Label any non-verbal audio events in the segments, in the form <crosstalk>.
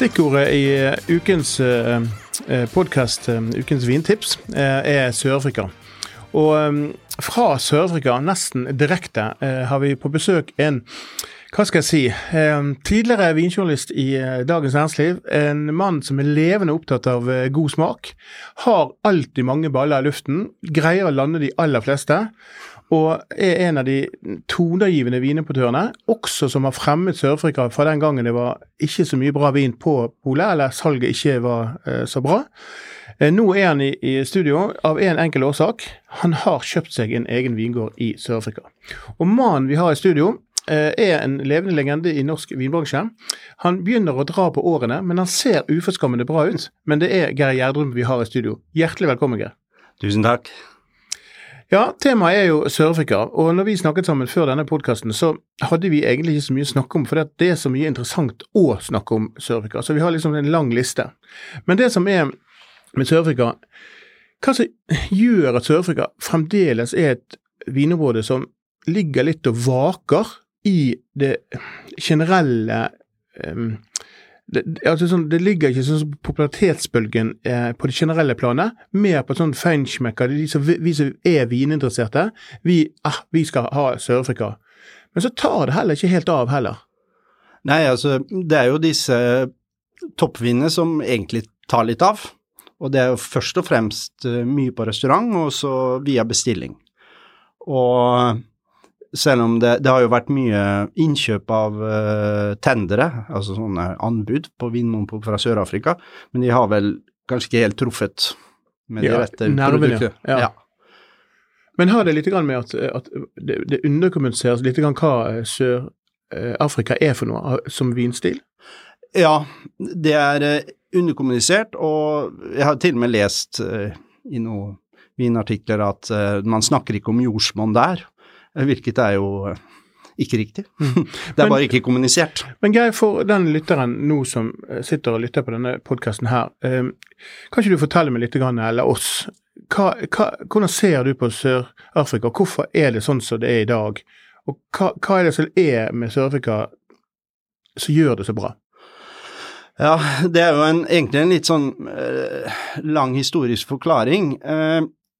Stikkordet i eh, ukens uh, podkast, ukens vintips, eh, er Sør-Afrika. Og eh, fra Sør-Afrika, nesten direkte, eh, har vi på besøk en hva skal jeg si, eh, tidligere vinjournalist i eh, Dagens Næringsliv. En mann som er levende opptatt av eh, god smak. Har alltid mange baller i luften. Greier å lande de aller fleste. Og er en av de toneangivende vinimportørene, også som har fremmet Sør-Afrika fra den gangen det var ikke så mye bra vin på polet, eller salget ikke var eh, så bra. Eh, nå er han i, studio av en enkel årsak. Han har kjøpt seg en egen vingård i Sør-Afrika. Og mannen vi har i studio, eh, er en levende legende i norsk vinbransje. Han begynner å dra på årene, men han ser uforskammende bra ut. Men det er Geir Gjerdrum vi har i studio. Hjertelig velkommen, Geir. Tusen takk. Ja, temaet er jo Sør-Afrika. Og når vi snakket sammen før denne podkasten, så hadde vi egentlig ikke så mye å snakke om, for det er så mye interessant å snakke om Sør-Afrika. Så vi har liksom en lang liste. Men det som er med Sør-Afrika Hva som gjør at Sør-Afrika fremdeles er et vinområde som ligger litt og vaker i det generelle um, det, altså sånn, det, ligger ikke sånn popularitetsbølgen eh, på det generelle planet, mer på sånn feinschmecker. De som, vi som er vininteresserte, vi, ah, vi skal ha Sør-Afrika. Men så tar det heller ikke helt av heller. Nei, altså det er jo disse toppvinene som egentlig tar litt av. Og det er jo først og fremst eh, mye på restaurant, og så via bestilling. Og selv om det, det, har jo vært mye innkjøp av uh, tendere, altså sånne anbud på Vinmonopol fra Sør-Afrika, men de har vel kanskje ikke helt truffet med de ja, rette produktene. Ja. ja. Men har det litt med at, at det, det underkommuniseres litt hva eh, Sør-Afrika er for noe som vinstil? Ja, det er underkommunisert, og jeg har til og med lest uh, i noen vinartikler at uh, man snakker ikke om jordsmonn der. Hvilket er jo eh, ikke riktig. Mm. <laughs> det er bare ikke kommunisert. Men Geir, for den lytteren nå som eh, sitter og lytter på denne podkasten her, kan ikke du fortelle meg litt, eller oss, hva, hva, hvordan ser du på Sør-Afrika? Hvorfor er det sånn som det er i dag? Og hva, hva er det som er med Sør-Afrika som gjør det så bra? Ja, det er jo en, egentlig en litt sånn lang historisk forklaring.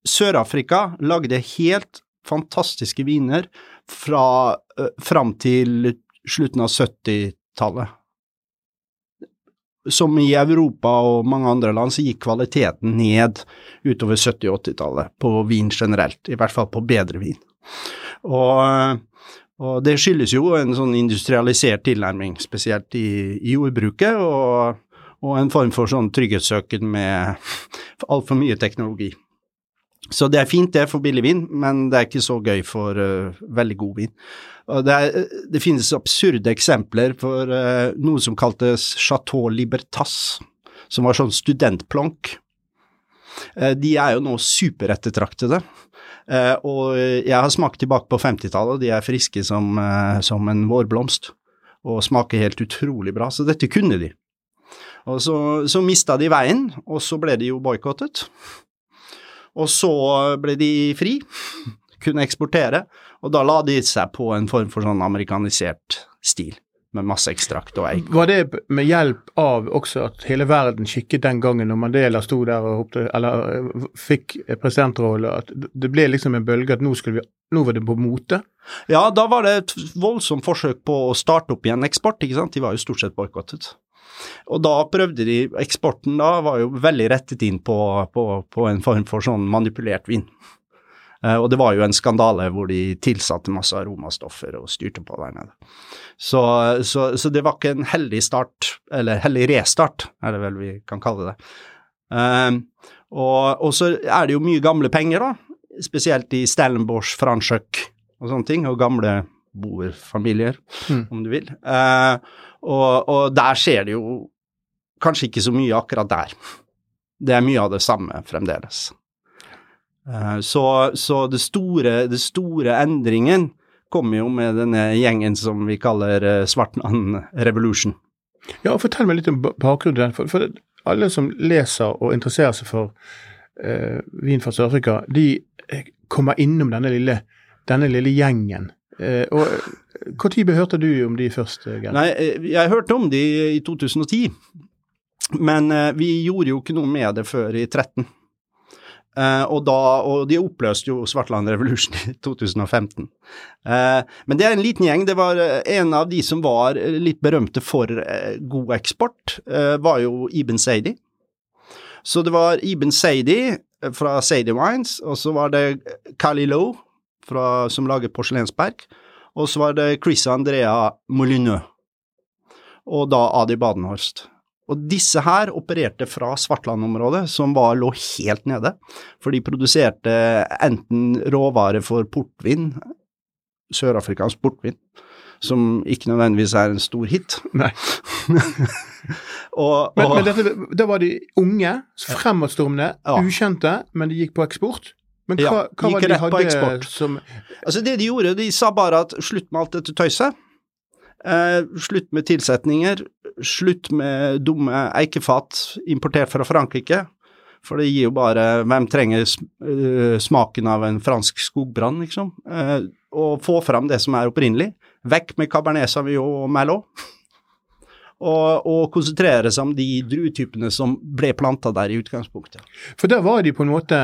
Sør-Afrika lagde helt fantastiske viner fra uh, fram til slutten av 70-tallet. Som i Europa og mange andre land, så gikk kvaliteten ned utover 70- og 80-tallet på vin generelt, i hvert fall på bedre vin. Og, og det skyldes jo en sånn industrialisert tilnærming, spesielt i, i jordbruket, og, og, en form for sånn trygghetssøken med <laughs> altfor mye teknologi. Så det er fint det for billig vin, men det er ikke så gøy for uh, veldig god vin. Det, er, det, finnes absurde eksempler for uh, noe som kaltes Chateau Libertas, som var sånn studentplonk. Uh, de er jo nå superettertraktede. og jeg har smakt tilbake på 50-tallet, og de er friske som, som en vårblomst. Og smaker helt utrolig bra, så dette kunne de. Og så, så mista de veien, og så ble de jo boikottet. Og så ble de fri, kunne eksportere, og da la de seg på en form for sånn amerikanisert stil. Med masse ekstrakt og eik. Var det med hjelp av også at hele verden kikket den gangen når Mandela sto der og hoppte, eller eh, fikk presidentrolle, at det ble liksom en bølge at nå, vi, nå var det på mote? Ja, da var det et voldsomt forsøk på å starte opp igjen eksport, ikke sant. De var jo stort sett boikottet. Og da prøvde de Eksporten da var jo veldig rettet inn på, på, på en form for sånn manipulert vin. Eh, og det var jo en skandale hvor de tilsatte masse aromastoffer og styrte på der nede. Så, så, så det var ikke en heldig start, eller heldig restart, er det vel vi kan kalle det. Um, og, og, så er det jo mye gamle penger, da. Spesielt i Stellenbosch, Franschøk og sånne ting, og gamle boerfamilier, mm. om du vil. Uh, og, og, der skjer det jo kanskje ikke så mye akkurat der. Det er mye av det samme fremdeles. Uh, så, så det, store, det store endringen kommer jo med denne gjengen som vi kaller Svartnan Svartland Revolution. Ja, Fortell meg litt om bakgrunnen. For, for alle som leser og interesserer seg for uh, vin fra Sør-Afrika, de kommer innom denne lille, denne lille gjengen. Uh, og Når hørte du om de først? Nei, Jeg hørte om de i 2010. Men vi gjorde jo ikke noe med det før i 2013. Uh, og, da, og, de oppløste jo Svartland Revolution i 2015. Uh, eh, men det er en liten gjeng. Det var uh, en av de som var litt berømte for god eksport, var jo Iben Saidi. Så det var Iben Saidi fra Saidi Wines, og så var det Kali Lowe som lager porselensberg, og så var det Chris Andrea Molineux, og da Adi Badenhorst. Og disse her opererte fra Svartland-området, som var, lå helt nede. For de produserte enten råvare for portvin, sørafrikansk portvin, som ikke nødvendigvis er en stor hit. Nei. og, <laughs> og, men, men dette, da var de unge, fremadstormende, ja. ukjente, men de gikk på eksport? Men hva, ja, hva var det de hadde som Altså Det de gjorde, de sa bare at slutt med alt dette tøyset. Eh, slutt med tilsetninger, slutt med dumme eikefat importert fra Frankrike. For det gir jo bare Hvem trenger uh, smaken av en fransk skogbrann, liksom? Og få fram det som er opprinnelig. Vekk med Cabernet Sauvignon og Merlot. <laughs> og, og, konsentrere seg om de druetypene som ble planta der i utgangspunktet. For der var de på en måte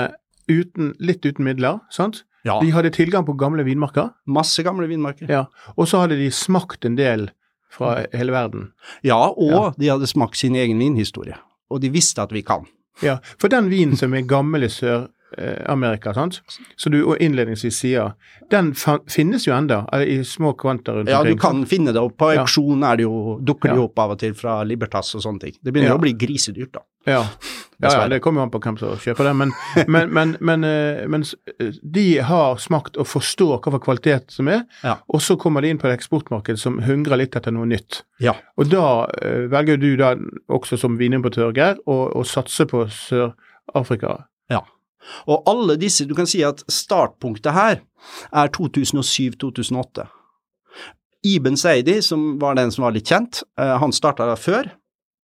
uten, litt uten midler, sant? Ja. De hadde tilgang på gamle vinmarker? Masse gamle vinmarker. Ja, Og så hadde de smakt en del fra hele verden? Ja, og ja. de hadde smakt sin egen vinhistorie. Og de visste at vi kan. Ja, For den vinen som er gammel i Sør-Amerika, sant? så du innledningsvis sier, den finnes jo enda i små kvanter rundt omkring? Ja, du kan finne det, og på auksjon ja. dukker det jo opp av og til fra Libertas og sånne ting. Det begynner ja. å bli grisedyrt, da. Ja. Ja, ja, det kommer jo an på hvem som kjøper det, men, <laughs> men, men, men, eh, men, de har smakt og forstår hva for kvalitet som er, ja. og så kommer de inn på et eksportmarked som hungrer litt etter noe nytt. Ja. Og da velger du da også som vinimportør, Geir, å satse på Sør-Afrika. Ja. Og alle disse, du kan si at startpunktet her er 2007-2008. Iben Seidi, som var den som var litt kjent, uh, han starta før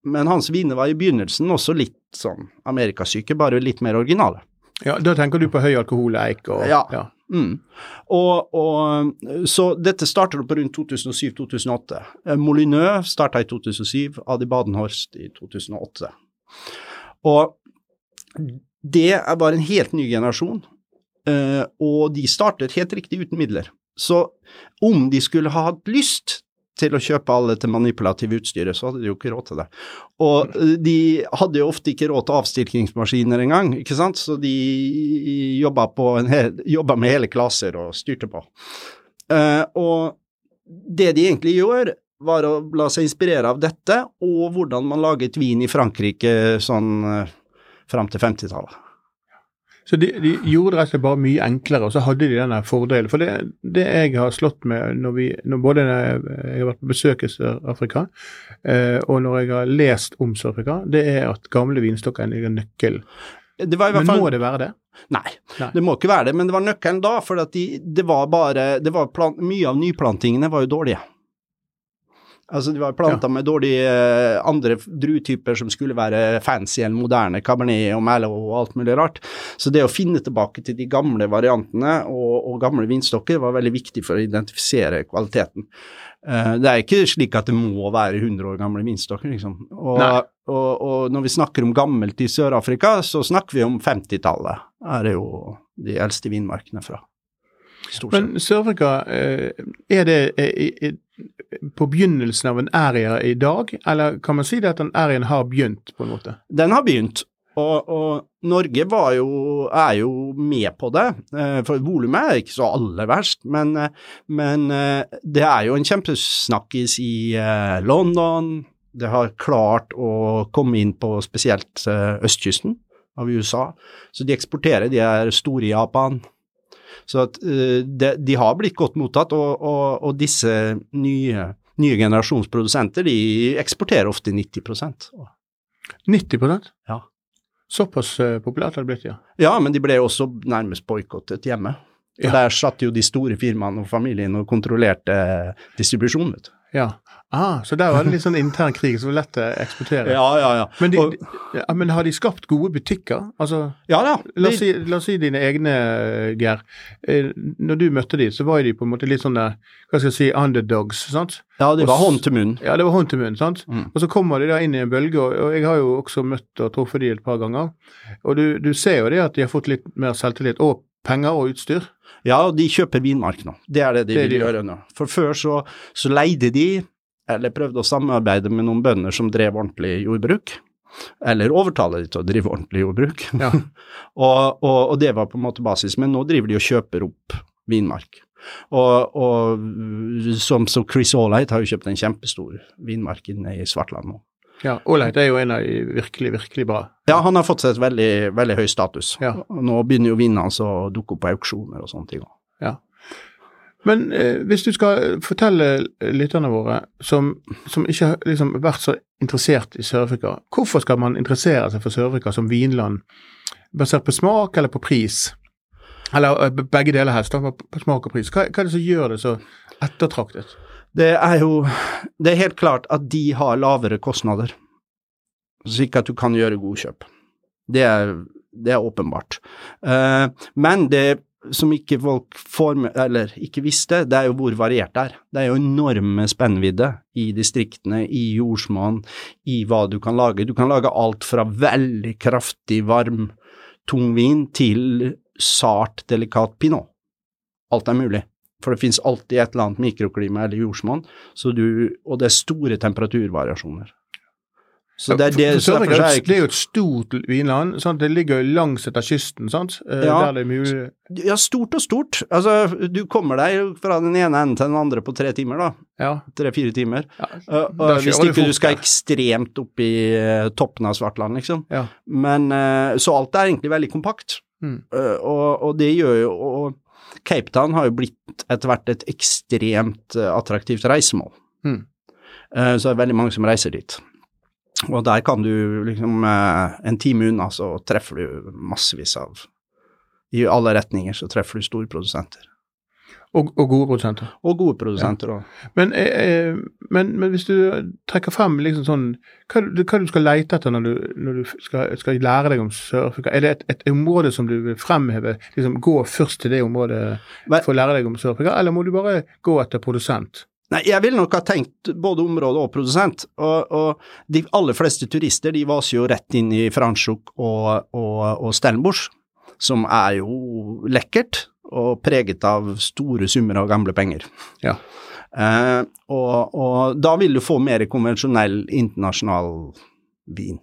men hans viner var i begynnelsen også litt sånn amerikasyke, bare litt mer originale. Ja, Da tenker du på høy alkoholeik og Ja. ja. Mm. Og, og, så dette startet på rundt 2007-2008. Eh, Molineux starta i 2007, Adi Badenhorst i 2008. Og det er bare en helt ny generasjon, eh, og de startet helt riktig uten midler. Så om de skulle ha hatt lyst til å kjøpe alle til manipulative utstyret, så hadde de jo ikke råd til det. Og eh, de hadde jo ofte ikke råd til avstilkingsmaskiner engang, ikke sant, så de jobba, jobba, med hele klasser og styrte på. Uh, og det de egentlig gjør, var å la seg inspirere av dette, og hvordan man laget vin i Frankrike sånn uh, fram til 50-tallet. Så de, de gjorde det rett og slett bare mye enklere, og så hadde de denne fordelen. For det, det jeg har slått med når vi, når både når jeg har vært på besøk i Sør-Afrika, eh, og når jeg har lest om Sør-Afrika, det er at gamle vinstokker er en nøkkel. Men må det være det? Nei, Nei, det må ikke være det. Men det var nøkkelen da, for de, det var bare det var plant, Mye av nyplantingene var jo dårlige. Altså, de var planta ja. med dårlige eh, andre druetyper som skulle være fancy eller moderne, Cabernet og Merlot og alt mulig rart. Så det å finne tilbake til de gamle variantene og, og gamle vinstokker var veldig viktig for å identifisere kvaliteten. Uh, det er ikke slik at det må være 100 år gamle vinstokker, liksom. Og, og, og når vi snakker om gammelt i Sør-Afrika, så snakker vi om 50-tallet. Er jo de eldste vinmarkene fra. Men Sør-Afrika, eh, er det på begynnelsen av en area i dag, eller kan man si det at den areaen har begynt, på en måte? Den har begynt, Og, og Norge jo, er jo med på det, eh, for volumet er ikke så aller verst. Men, eh, men eh, det er jo en kjempesnakkis i London. Det har klart å komme inn på spesielt østkysten av USA. Så de eksporterer, de er store i Japan. Så at, de, de har blitt godt mottatt, og, og, og disse nye, nye generasjonsprodusenter de eksporterer ofte 90% 90% Ja. Såpass uh, populært har det blitt, ja. Ja, men de ble også nærmest boikottet hjemme. Ja. Der satt jo de store firmaene og familien og kontrollerte distribusjonen. vet du. Ja. Ah, så der var det litt sånn intern krig som var lett å eksportere. Ja, ja, ja. Men, de, og, ja, men har de skapt gode butikker? Altså, ja da. La oss, si, la oss si dine egne, Geir. Eh, når du møtte de, så var de på en måte litt sånn der, hva skal jeg si, underdogs, sant? Ja, det var hånd til munn. Ja, det var hånd til munn, sant. Mm. Og så kommer de da inn i en bølge, og jeg har jo også møtt og truffet de et par ganger. Og du, du ser jo det at de har fått litt mer selvtillit, og penger og utstyr. Ja, og de kjøper vinmark nå. Det er det de det vil de gjøre nå. For før så, så leide de eller prøvde å samarbeide med noen bønder som drev ordentlig jordbruk. Eller overtale de til å drive ordentlig jordbruk. Ja. <laughs> og, og, og, det var på en måte basis. Men nå driver de og kjøper opp vinmark. Og, og som som Chris Allheit har jo kjøpt en kjempestor vinmark inne i Svartland nå. Ja, Allheit er jo en av de virkelig, virkelig bra. Ja, han har fått seg et veldig, veldig høy status. Ja. Nå begynner jo vinene hans å dukke opp på auksjoner og sånne ting. Ja. Men eh, hvis du skal fortelle lytterne våre som, som ikke har liksom, vært så interessert i Sør-Afrika, hvorfor skal man interessere seg for Sør-Afrika som vinland, basert på smak eller på pris? Eller eh, begge deler helst, på smak og pris. Hva, hva er det som gjør det så ettertraktet? Det er jo Det er helt klart at de har lavere kostnader, slik at du kan gjøre gode kjøp. Det er, det er åpenbart. Uh, men det som ikke folk får med, eller ikke visste, det er jo hvor variert det er. Det er jo enorme spennvidde i distriktene, i jordsmonn, i hva du kan lage. Du kan lage alt fra veldig kraftig, varm, tung vin til sart, delikat pinot. Alt er mulig. For det finnes alltid et eller annet mikroklima eller jordsmonn, og det er store temperaturvariasjoner. Så det, er det, for, for er det er jo et stort vinland. Sant? Det ligger jo langs etter kysten, sant? Eh, ja, der det er mulig Ja, stort og stort. Altså, du kommer deg fra den ene enden til den andre på tre timer, da. Ja. Tre-fire timer. Ja. Uh, hvis ikke du skal ekstremt opp i uh, toppen av Svartland, liksom. Ja. Men Så alt er egentlig veldig kompakt. Mm. Og, og, det gjør jo og Cape Town har jo blitt etter hvert et ekstremt attraktivt reisemål. Mm. så det er veldig mange som reiser dit. Og der kan du liksom eh, En time unna så treffer du massevis av I alle retninger så treffer du store produsenter. Og, og gode produsenter. Og gode produsenter òg. Ja. Men, eh, eh, men, men, hvis du trekker frem liksom sånn hva, hva du skal lete etter når du, når du skal, skal, lære deg om Sør-Afrika? Er det et, et, område som du vil fremheve? Liksom, gå først til det området for å lære deg om Sør-Afrika, eller må du bare gå etter produsent? Nei, jeg ville nok ha tenkt både område og produsent. Og, og, de aller fleste turister de vaser jo rett inn i Franschhoek og, og, og Stellenbosch, som er jo lekkert og preget av store summer av gamle penger. Ja. Eh, og, og, da vil du få mer konvensjonell internasjonal vin.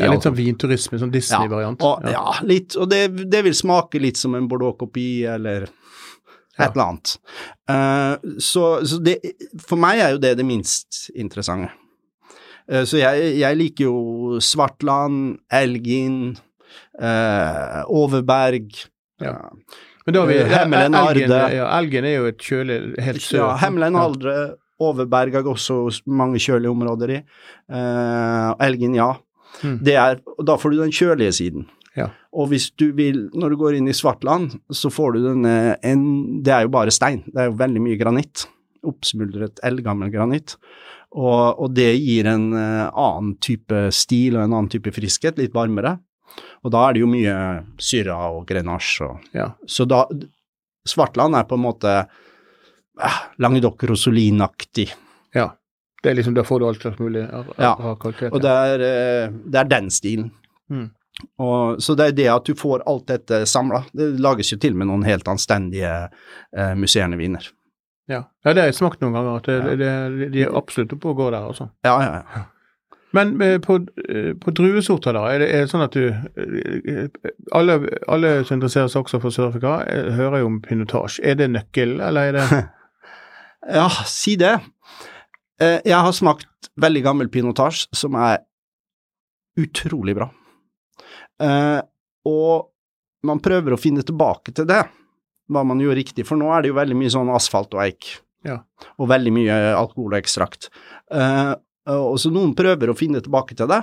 Ja, litt sånn vinturisme, sånn Disney-variant. Ja, ja. ja. litt, og det, det, vil smake litt som en Bordeaux-kopi, eller et eller annet. Uh, så, så det, for meg er jo det det minst interessante. Uh, så jeg, jeg, liker jo Svartland, Elgin, uh, Overberg ja. Men da har vi Hemmelen Arde. Ja, Elgen er jo et kjølig helt sør. Ja, Hemmelen Arde, Overberg har også mange kjølige områder i. Elgen, ja. Mm. Det er, da får du den kjølige siden. Ja. Og hvis du vil, når du går inn i Svartland, så får du denne en, Det er jo bare stein, det er jo veldig mye granitt. Oppsmuldret, eldgammel granitt. Og, og, det gir en uh, annen type stil og en annen type friskhet, litt varmere. Og da er det jo mye syra og grenasje og ja. Så da Svartland er på en måte eh, Languedoc Rosolin-aktig. Ja. Det er liksom, Da får du alt slags mulig av, ja. kvalitet. Ja, Og det er, uh, det er den stilen. Mm. Og, så det er det at du får alt dette samla. Det lages jo til med noen helt anstendige eh, musserende viner. Ja. ja, det har jeg smakt noen ganger. at det, ja. det, De er absolutt oppe og går der, altså. Ja, ja, ja. <laughs> Men eh, på, eh, på druesorter, da, er det, er det sånn at du eh, Alle, alle som interesserer seg også for Sør-Afrika, hører jo om pinotage. Er det nøkkel, eller er det <laughs> Ja, si det. Jeg har smakt veldig gammel pinotage som er utrolig bra. Og man prøver å finne tilbake til det, hva man gjør riktig, for nå er det jo veldig mye sånn asfalt og eik, Ja. og veldig mye alkohol og ekstrakt. Eh, Og så noen prøver å finne tilbake til det.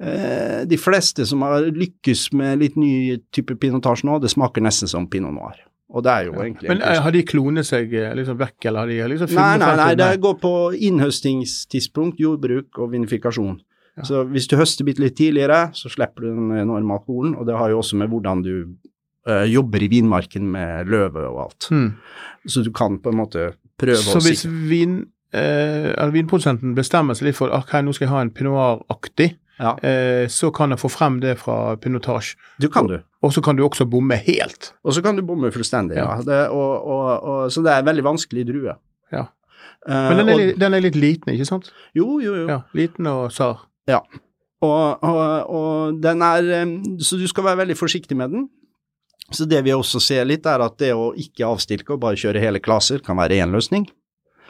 Eh, De fleste som har lykkes med litt ny type pinotasje nå, det smaker nesten som pinot noir. Og det er jo egentlig Men eh, har de klonet seg eh, liksom vekk, eller har de liksom funnet nei, nei, nei, det går på innhøstingstidspunkt, jordbruk og vinifikasjon. Ja. Så hvis du høster bitte litt tidligere, så slipper du den enorme alkoholen, og det har jo også med hvordan du uh, jobber i vinmarken med løvet og alt. Hmm. Så du kan på en måte prøve Så å hvis vin, eh, eller vinprodusenten bestemmer seg litt for ok, nå skal jeg ha en pinot noir-aktig, Ja, eh, så kan jeg få frem det fra pinotage. du kan du. Og så kan du også bomme helt. Og så kan du bomme fullstendig, ja. Ja. Det, og, og, og, så det er en veldig vanskelig drue. Ja. Eh, Men den er, litt- den er litt liten, ikke sant? jo, jo, jo. Ja, Liten og sar. Og, og, og den er Så du skal være veldig forsiktig med den. Så det vi også ser litt, er at det å ikke avstilke og bare kjøre hele klasser kan være én løsning.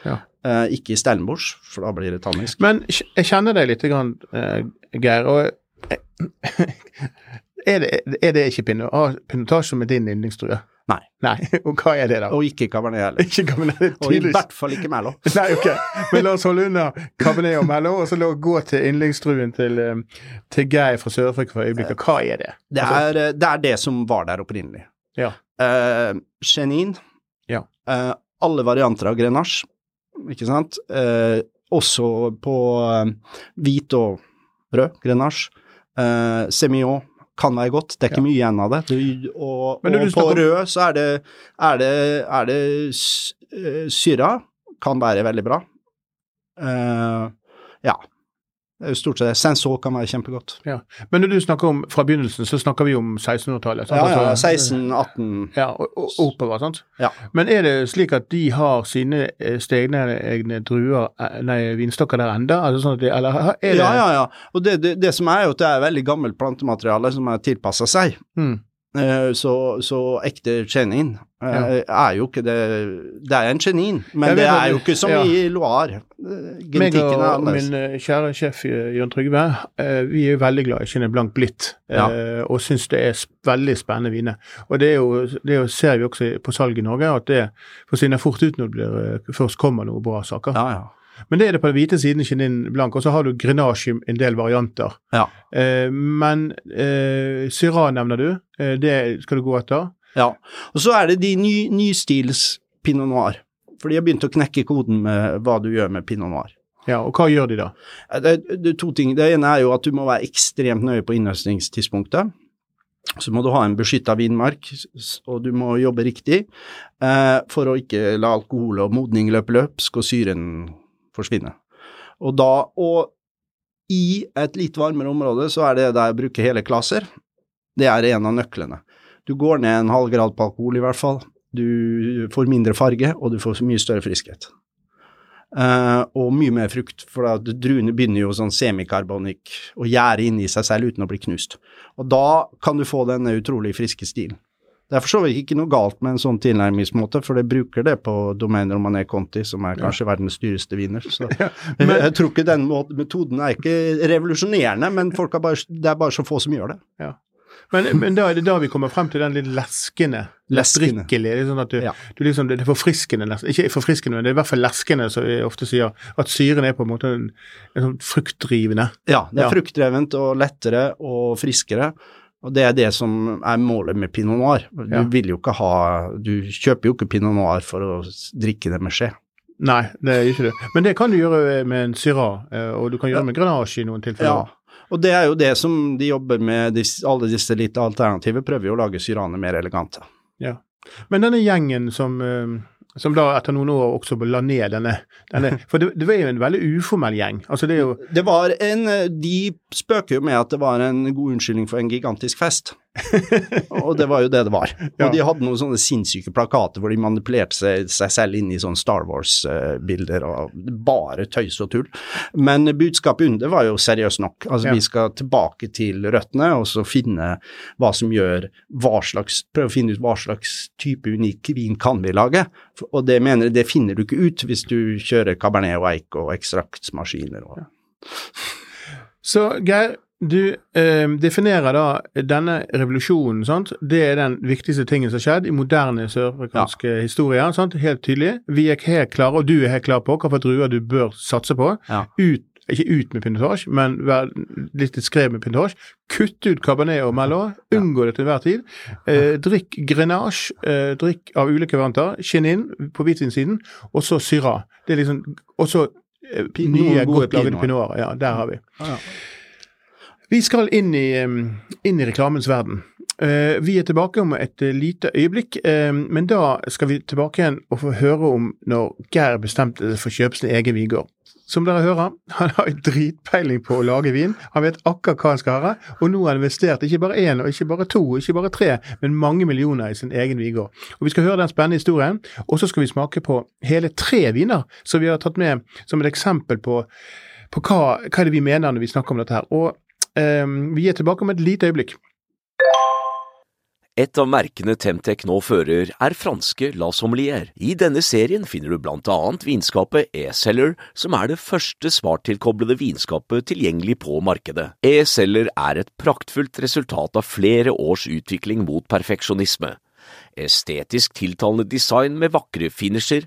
Ja. Eh, ikke i Stellenbosch, for da blir det tannisk. Men jeg kjenner deg litt, grann, eh, Geir. og <laughs> er det, er det ikke pinot, ah, pinotage som er din yndlingstrue? Nei. Nei, <laughs> Og hva er det, da? Og ikke Cabernet heller. Ikke Cabernet, er Og i hvert fall ikke Merlot. <laughs> Nei, ok. Men la oss holde unna Cabernet og Merlot, og så la oss gå til yndlingstruen til, eh, til Geir fra Sør-Afrika for øyeblikket. Hva er det? Det er, eh, det er det som var der opprinnelig. Ja. Uh, Chenin. Ja. Eh, alle varianter av Grenache, ikke sant. Eh, også på eh, hvit og rød grenasje. Eh, Semillon kan være godt, det er ikke Ja. mye igjen av det. Du, og og på snakker rød så er det, er det, er det eh, syra, kan være veldig bra. Eh, ja. Det er jo stort sett det. Sensor kan være kjempegodt. Men når du snakker om fra begynnelsen, så snakker vi om 1600-tallet. sant? Ja, ja, Altså, 16-18 Ja, og, og oppover, sant? Ja. Men er det slik at de har sine eh, stegne egne druer, eh, nei, vinstokker der enda? Altså sånn de, eller er det Ja, ja, ja. Og det, det, det som er jo at det er veldig gammelt plantemateriale som er tilpassa seg. Mm. Eh, Så, så ekte chenin ja. er jo ikke det Det er en chenin, men det er jo ikke som ja. i Loire. Eh, Genetikken er annerledes. min eh, kjære sjef eh, Jørn Trygve, eh, vi er jo veldig glad i Chenin Blanc Blitt, ja. og syns det er veldig spennende viner. Og det jo, det jo, ser vi også på salg i Norge, at det forsvinner fort ut når det blir, eh, først kommer noen bra saker. Ja, ja. Men det er det på den hvite siden, Chenin Blanc, og så har du Grenache i en del varianter. Ja. Eh, men eh, Syrah nevner du, eh, det skal du gå etter. ja. Og så er det de ny, nystils pinot noir. For de har begynt å knekke koden med hva du gjør med pinot noir. Ja, og hva gjør de da? Det, det er to ting. Det ene er jo at du må være ekstremt nøye på innhøstningstidspunktet. Så må du ha en beskytta vinmark, og du må jobbe riktig eh, for å ikke la alkohol og modning løpe løpsk og syren forsvinne. Og da, og i et litt varmere område, så er det der å bruke hele klasser. Det er en av nøklene. Du går ned en halv grad på alkohol i hvert fall. Du får mindre farge, og du får mye større friskhet. Uh, og mye mer frukt, for at druene begynner jo sånn semikarbonikk å gjære inni seg selv uten å bli knust. Og da kan du få denne utrolig friske stilen. Det er for så vidt ikke noe galt med en sånn tilnærmingsmåte, for det bruker det på Domaine Romané Conti, som er kanskje verdens dyreste viner. Så <laughs> Men- jeg tror ikke den metoden er ikke revolusjonerende, men folk har bare, det er bare så få som gjør det. Men, men da er det da vi kommer frem til den litt leskende, Leskende. er Sånn at du, Ja. du liksom, det er forfriskende. Ikke forfriskende, men det er i hvert fall leskende, som vi ofte sier. At syren er på en måte en, en sånn fruktdrivende. Ja, det er Ja. fruktdrevent og lettere og friskere. Og det er det som er målet med pinot noir. Du Ja. vil jo ikke ha Du kjøper jo ikke pinot noir for å drikke det med skje. Nei, det er ikke det. Men det kan du gjøre med en Syrah, eh, og du kan gjøre med grenasje i noen tilfeller. Ja. Og det er jo det som de jobber med, alle disse litt alternative prøver jo å lage syraner mer elegante. Ja. Men denne gjengen som, eh, som da etter noen år også la ned denne, denne <laughs> For det, det var jo en veldig uformell gjeng. Altså det jo Det var en De spøker jo med at det var en god unnskyldning for en gigantisk fest. Og det var jo det det var. Ja. Og de hadde noen sånne sinnssyke plakater hvor de manipulerte seg, seg selv inn i sånne Star Wars-bilder, og bare tøys og tull. Men budskapet under var jo seriøst nok. Altså, Ja. vi skal tilbake til røttene, og så finne hva som gjør hva slags Prøve å finne ut hva slags type unik vin kan vi lage. Og det mener jeg, det finner du ikke ut hvis du kjører Cabernet og Eik og ekstraktsmaskiner og Så Geir, du eh, definerer da denne revolusjonen, sant? det er den viktigste tingen som har skjedd i moderne sørafrikansk ja. historie. Sant? Helt tydelig. Vi er helt klare, og du er helt klar på hvilke druer du bør satse på. Ja. Ut, ikke ut med pinotage, men vær litt diskret med pinotage. Kutt ut cabernet og merlot. Unngå det til enhver tid. Eh, drikk grenache, eh, drikk av ulike varianter. Chenin på hvitvinsiden, og så syra. Det er liksom Og så eh, nye, gode godt pinoter. pinoter. Ja, der har vi. Ja, Ja. Vi skal inn i, inn i reklamens verden. Eh, vi er tilbake om et eh, lite øyeblikk, men da skal vi tilbake igjen og få høre om når Geir bestemte seg for å kjøpe sin egen vingård. Som dere hører, <laughs> han har dritpeiling på å lage vin. Han vet akkurat hva han skal ha, og nå har han investert ikke bare én, og ikke bare to, og ikke bare tre, men mange millioner i sin egen vingård. Og Vi skal høre den spennende historien, og så skal vi smake på hele tre viner som vi har tatt med som et eksempel på, på hva, hva er det vi mener når vi snakker om dette her. Og vi er tilbake om et lite øyeblikk. Et av merkene Temtec nå fører, er franske La Sommelier. I denne serien finner du blant annet vinskapet E-Celler, som er det første smarttilkoblede vinskapet tilgjengelig på markedet. E-Celler er et praktfullt resultat av flere års utvikling mot perfeksjonisme. Estetisk tiltalende design med vakre finisher,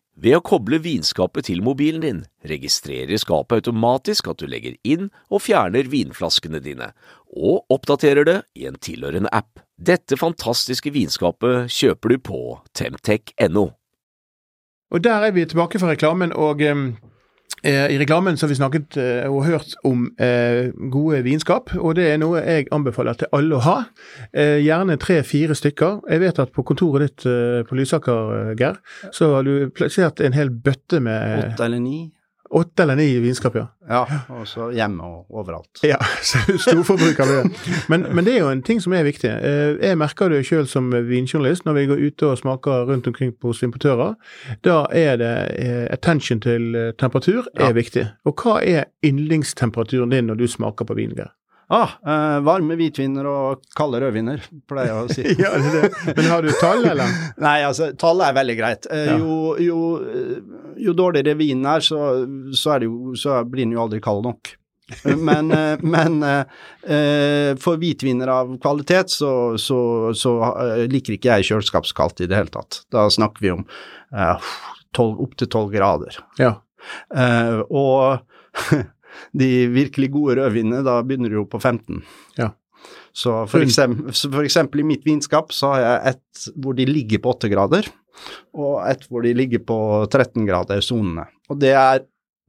Ved å koble vinskapet til mobilen din, registrerer skapet automatisk at du legger inn og fjerner vinflaskene dine, og oppdaterer det i en tilhørende app. Dette fantastiske vinskapet kjøper du på temtech.no. Og der er vi tilbake fra reklamen, og eh, i reklamen så har vi snakket eh, og hørt om eh, gode vinskap, og det er noe jeg anbefaler til alle å ha. Eh, gjerne tre-fire stykker. Jeg vet at på kontoret ditt eh, på Lysaker, eh, Geir, så har du plassert en hel bøtte med Åtte eller ni. Åtte eller ni vinskap, ja. Ja, og så hjemme og overalt. Ja, <laughs> så storforbruk av det. Men, men det er jo en ting som er viktig. Eh, Jeg merker det sjøl som vinjournalist når vi går ute og smaker rundt omkring hos importører. Da er det eh, attention til eh, temperatur er Ja. viktig. Og hva er yndlingstemperaturen din når du smaker på vin? Ah, eh, varme hvitviner og kalde rødviner, pleier jeg å si. <laughs> Ja, det det. Men har du tall, eller? <laughs> Nei, altså, tallet er veldig greit. Eh, Ja. jo, jo, eh, jo dårligere vinen er, så, så, er det jo, så blir den jo aldri kald nok. Men, eh, <laughs> men eh, for hvitviner av kvalitet, så, så, så liker ikke jeg kjøleskapskaldt i det hele tatt. Da snakker vi om opptil tolv grader. Ja. Og de virkelig gode rødvinene, da begynner du jo på 15. Ja. Så for, eksempel, for eksempel i mitt vinskap så har jeg et hvor de ligger på 8 grader, og et hvor de ligger på 13 grader sonene. Og det er,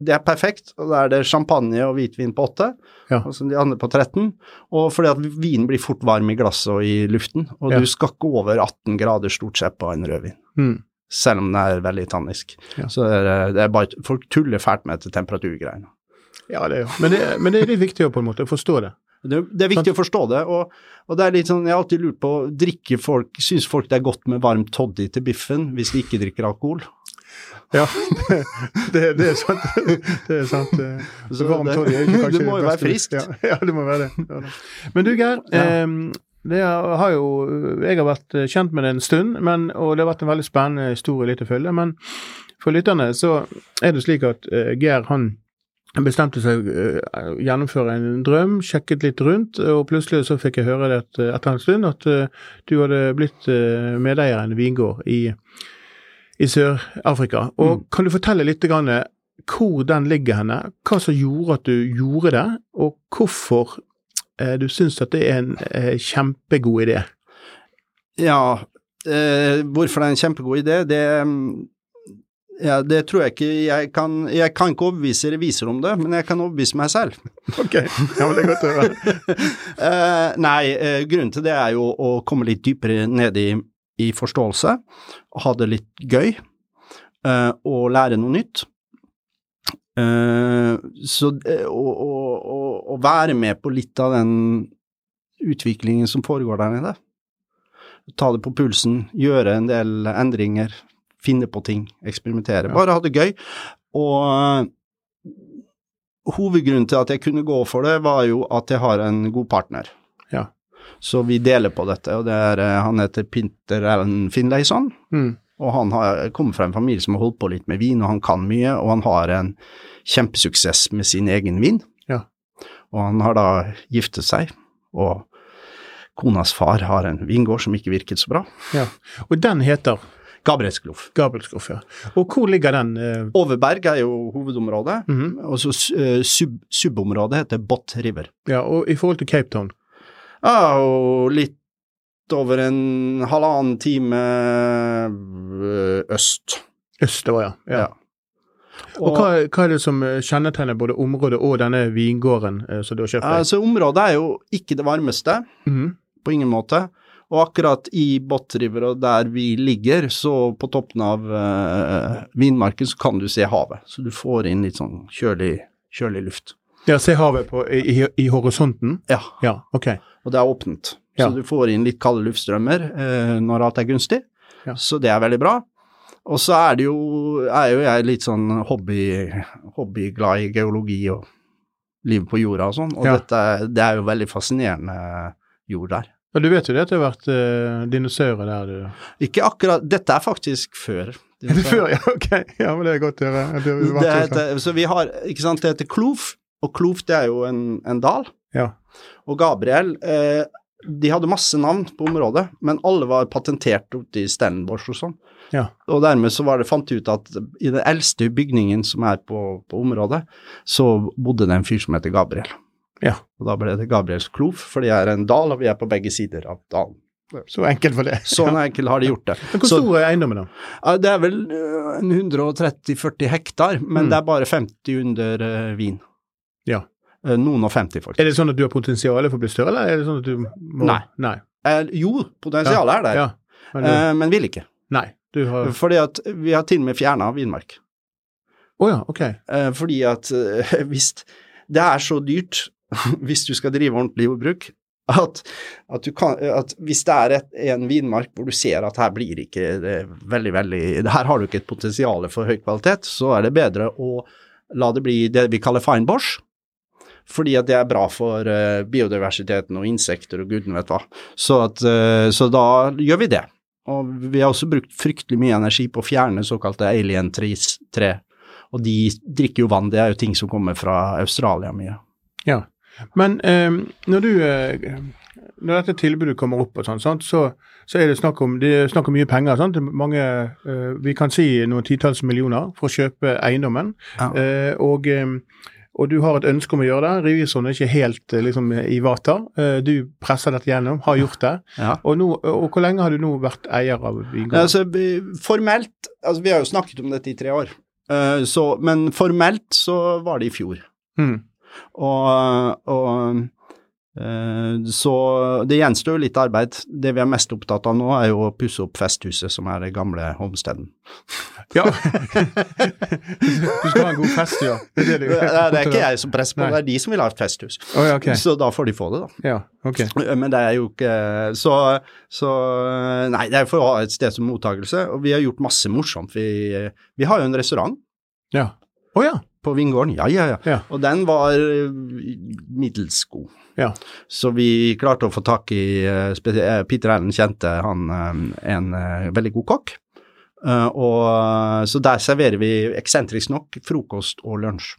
det er perfekt, og da er det champagne og hvitvin på 8, Ja. og så de andre på 13. Og fordi at vinen blir fort varm i glasset og i luften, og Ja. du skal ikke over 18 grader stort sett på en rødvin Mm. selv om den er veldig tannisk. Ja. Så det er, det er bare, folk tuller fælt med dette temperaturgreiene. Ja, det er jo. Men det, men det er litt viktig å på en måte forstå det. Det, det er viktig å forstå det, og, og det er litt sånn, jeg har alltid lurt på, drikker folk, syns folk det er godt med varm toddy til biffen hvis de ikke drikker alkohol? Ja, det, det er sant. Det er sant. <laughs> Så varm toddy er ikke kanskje <laughs> det må jo være frisk. friskt. Ja, ja, det må være det. Ja. Men du Geir, Ja. eh, det har jo, jeg har vært kjent med det en stund, men, og det har vært en veldig spennende historie litt å følge. Men for lytterne så er det slik at eh, Geir han bestemte seg eh, å gjennomføre en drøm, sjekket litt rundt, og plutselig så fikk jeg høre det eh, etter en stund at eh, du hadde blitt eh, medeier i en vingård i, i Sør-Afrika. Og Mm. Kan du fortelle litt grann, eh, hvor den ligger henne, hva som gjorde at du gjorde det, og hvorfor eh, du syns at det er en eh, kjempegod idé? Ja, eh, hvorfor det er en kjempegod idé, det mm, Ja, det tror jeg ikke jeg kan, jeg kan ikke overbevise reviser om det, men jeg kan overbevise meg selv. <laughs> Ok, ja, men det er godt å høre. <laughs> Eh, nei, eh, grunnen til det er jo å komme litt dypere ned i, i forståelse, ha det litt gøy, eh, og lære noe nytt. Så å være med på litt av den utviklingen som foregår der nede. Ta det på pulsen, gjøre en del endringer, finne på ting, eksperimentere. Ja. Bare ha det gøy. Og eh, hovedgrunnen til at jeg kunne gå for det, var jo at jeg har en god partner. Ja. Så vi deler på dette, og det er, eh, han heter Pinter Allen Finlayson. Mm. Og han har kommet fra en familie som har holdt på litt med vin, og han kan mye, og han har en kjempesuksess med sin egen vin. Ja. Og han har da giftet seg, og konas far har en vingård som ikke virket så bra. Ja. Og den heter Gabrielsklof. Gabrielskloff, ja. Og hvor ligger den? eh, Overberg er jo hovedområdet, mhm. og så eh, sub, subområdet heter Bot River. Ja, og i forhold til Cape Town? Ja, og litt over en halvannen time øst. øst. Østover, ja. ja. Ja. Og hva, hva er det som eh, kjennetegner både området og denne vingården eh, som du har kjøpt deg? Altså, området er jo ikke det varmeste, Mhm. på ingen måte. Og akkurat i Bottriver og der vi ligger, så på toppen av øh, vinmarken, så kan du se havet. Så du får inn litt sånn kjølig, kjølig luft. Ja, se havet på, i, i, i horisonten? Ja, Ja, ok. og det er åpent. Ja. Så du får inn litt kalde luftstrømmer eh, når alt er gunstig. Ja. Så det er veldig bra. Og så er det jo, er jo jeg litt sånn hobby, hobbyglad i geologi og livet på jorda og sånn, og dette, det er jo veldig fascinerende jord der. Ja, du vet jo det at det har vært eh, dinosaurer der, du. Ikke akkurat Dette er faktisk før. <laughs> Er det før? Ja, ok. Ja, men det er godt å høre. Det så vi har, ikke sant, det heter Klof, og Klof det er jo en, en dal. Ja. Og Gabriel, eh, de hadde masse navn på området, men alle var patentert oppe i Stellenbosch og sånn. Ja. Og dermed så var det, fant de ut at i den eldste bygningen som er på, på området, så bodde det en fyr som heter Gabriel. Ja. Og da ble det Gabriels Klov, for det er en dal, og vi er på begge sider av dalen. Så enkelt var det. <laughs> Sånn enkelt har de gjort det. Men hvor stor er eiendommen, da? Det er vel øh, 130-40 hektar, men Mm. det er bare 50 under øh, vin. Ja. Eh, Noen og 50, faktisk. Er det sånn at du har potensial for å bli større, eller er det sånn at du må Nei. Nei. Eh, jo, potensialet er der, Ja. Men, du, eh, men vil ikke. nei. Du har Fordi at vi har til og med fjerna vinmark. Å ja, ok. Eh, fordi at eh, <laughs> hvis Det er så dyrt <laughs> hvis du skal drive ordentlig jordbruk, at, at, kan, at hvis det er et, en vinmark hvor du ser at her blir ikke det veldig, veldig Her har du ikke et potensial for høy kvalitet, så er det bedre å la det bli det vi kaller fine bosch. Fordi at det er bra for uh, biodiversiteten og insekter og gudene vet hva. Så, at, uh, så da gjør vi det. Og vi har også brukt fryktelig mye energi på å fjerne såkalte alien trees, tre. Og de drikker jo vann, det er jo ting som kommer fra Australia mye. Ja. Men eh, når du eh, Når dette tilbudet kommer opp og sånn, så, så er det snakk om, det er snakk om mye penger. Sant? Mange, eh, vi kan si noen titalls millioner for å kjøpe eiendommen. Ja. Eh, og, eh, og du har et ønske om å gjøre det. Revisoren er ikke helt eh, liksom, i vater. Eh, du presser dette gjennom, har gjort det. Ja. Og, nå, og hvor lenge har du nå vært eier av vingården? Altså, formelt Altså, vi har jo snakket om dette i tre år, Uh, så, men formelt så var det i fjor. Mm. Og, og eh, så det gjenstår jo litt arbeid. Det vi er mest opptatt av nå, er jo å pusse opp festhuset, som er det gamle homesteden. <laughs> Ja. du skal ha en god fest, ja. Det er, det, Det er, ikke jeg som presser på, det er de som vil ha et festhus. Oh, ja, okay. Så da får de få det, da. Ja, okay. Men det er jo ikke Så, så Nei, det er for å ha et sted som mottakelse. Og vi har gjort masse morsomt. Vi, vi har jo en restaurant Ja. Å ja. På Vingården. Ja, ja, ja. Ja. Og den var eh, middels god. Ja. Så vi klarte å få tak i eh, eh, Peter Allen kjente han en veldig god kokk. Og, så der serverer vi eksentrisk nok frokost og lunsj.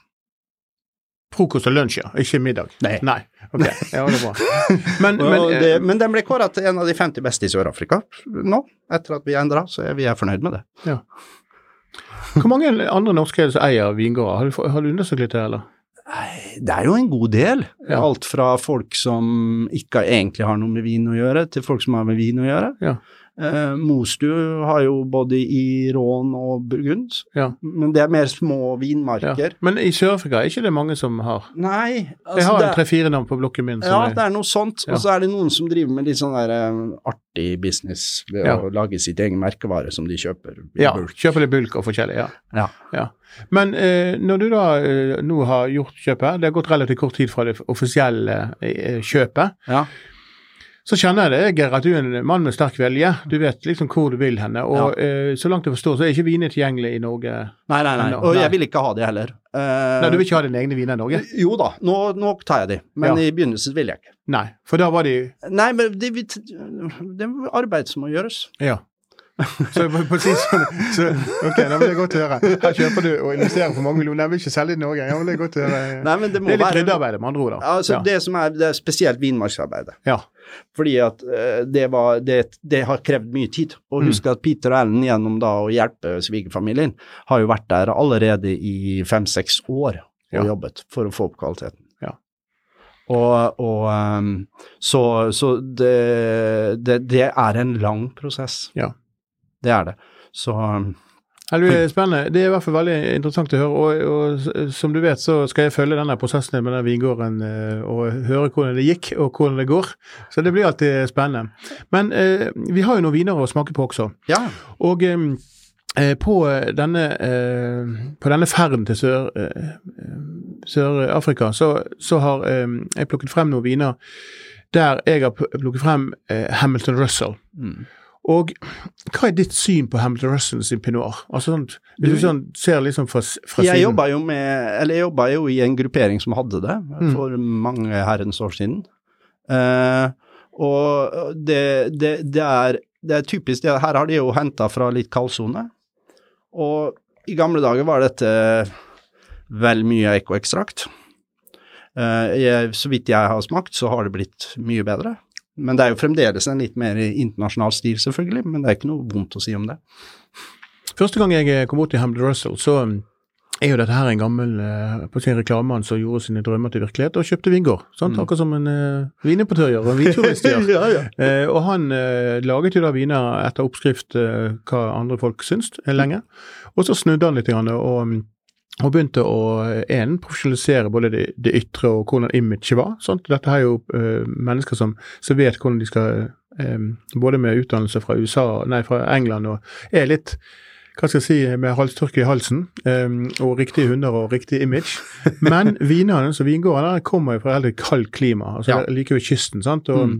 Frokost og lunsj, ja. Ikke middag. Nei. Nei. Ok, ja, det er bra. Men, <laughs> men det, men den ble kåret til en av de 50 beste i Sør-Afrika nå, etter at vi endra, så er vi er fornøyd med det. Hvor mange andre norske som eier vingårder? Har du, har du undersøkt litt det, eller? Det er jo en god del. Ja. Alt fra folk som ikke egentlig har noe med vin å gjøre, til folk som har med vin å gjøre. Ja. Eh, Mostu har jo både i Rån og Burgund, Ja. men det er mer små Ja. vinmarker. Men i Sør-Afrika er ikke det mange som har Nei, Jeg altså har en tre-fire navn på blokken min. ja, er, det er noe sånt. Ja. Og så er det noen som driver med litt sånn der um, artig business ved Ja. å lage sitt egen merkevare som de kjøper i ja, bulk. kjøper det bulk og forskjellig. ja. Ja. Ja. Men eh, når du da eh, nå har gjort kjøpet, det har gått relativt kort tid fra det offisielle eh, kjøpet, Ja. Så kjenner jeg det, Geir, at du er en mann med sterk vilje. Du vet liksom hvor du vil henne. Og eh, så langt jeg forstår, så er ikke viner tilgjengelig i Norge. Nei, nei, nei. Og jeg vil ikke ha det heller. Eh, Nei, du vil ikke ha dine egne viner i Norge? Jo da, nå, nå tar jeg de, men Ja. i begynnelsen vil jeg ikke. Nei, for da var de Nei, men det, det er arbeid som må gjøres. Ja. Så sin sånn, så, ok, da vil jeg godt høre. Her kjøper du og investerer for mange millioner. Jeg vil ikke selge i Norge. Ja, det er godt høre. Nei, men det det er litt ryddearbeid, med andre ord. Altså, ja. Det som er, det er spesielt vinmarksarbeidet. ja. Fordi at eh, det, var, det, det har krevd mye tid. Og Mm. husk at Peter og Ellen gjennom da å hjelpe svigerfamilien, har jo vært der allerede i fem-seks år og Ja. jobbet for å få opp kvaliteten. Ja. Og, og ehm, så, så det, det, er en lang prosess. Ja. Det er det. Så ehm, Det er spennende. Det er i hvert fall veldig interessant å høre. Og, og som du vet, så skal jeg følge denne prosessen med den vingården eh, og høre hvordan det gikk og hvordan det går. Så det blir alltid spennende. Men eh, vi har jo noen viner å smake på også. ja. Og eh, eh, på denne, eh, på denne ferden til Sør, eh, Sør-Afrika så, så har jeg plukket frem noen viner der jeg har plukket frem Hamilton Russell. Mm. Og hva er ditt syn på Hamilton Russell sin pinot? Altså Hvis du sånn, ser liksom fra, fra Jeg siden jobba jo med Eller jeg jobba jo i en gruppering som hadde det Mm. for mange herrens år siden. Eh, og det, det, det, er, det er typisk det, Her har de jo henta fra litt kaldsone. Og i gamle dager var dette vel mye ekoekstrakt. Eh, jeg- så vidt jeg har smakt, så har det blitt mye bedre. Men det er jo fremdeles en litt mer internasjonal stil, selvfølgelig. Men det er ikke noe vondt å si om det. Første gang jeg eh, kom bort til Hamlet Russell, så um, er jo dette her en gammel eh, på sin reklamemann som gjorde sine drømmer til virkelighet, og kjøpte vingård. Mm. Akkurat som en uh, vinimportør gjør, og en vinturist gjør. <laughs> ja, ja. Eh, og han eh, laget jo da viner etter oppskrift eh, hva andre folk syns eh, lenge. Og så snudde han litt grann, og, mm, og begynte å eh, en, profesjonalisere både det, det ytre og hvordan imaget var. Sant? Dette er jo uh, mennesker som, som vet hvordan de skal eh, Både med utdannelse fra USA, nei, fra England og er litt hva skal jeg si, med halstørke i halsen, um, og riktige hunder og riktig image. Men vinene så vingårdene kommer jo fra veldig kaldt klima. altså Ja. Like ved kysten. sant? Og, Mm.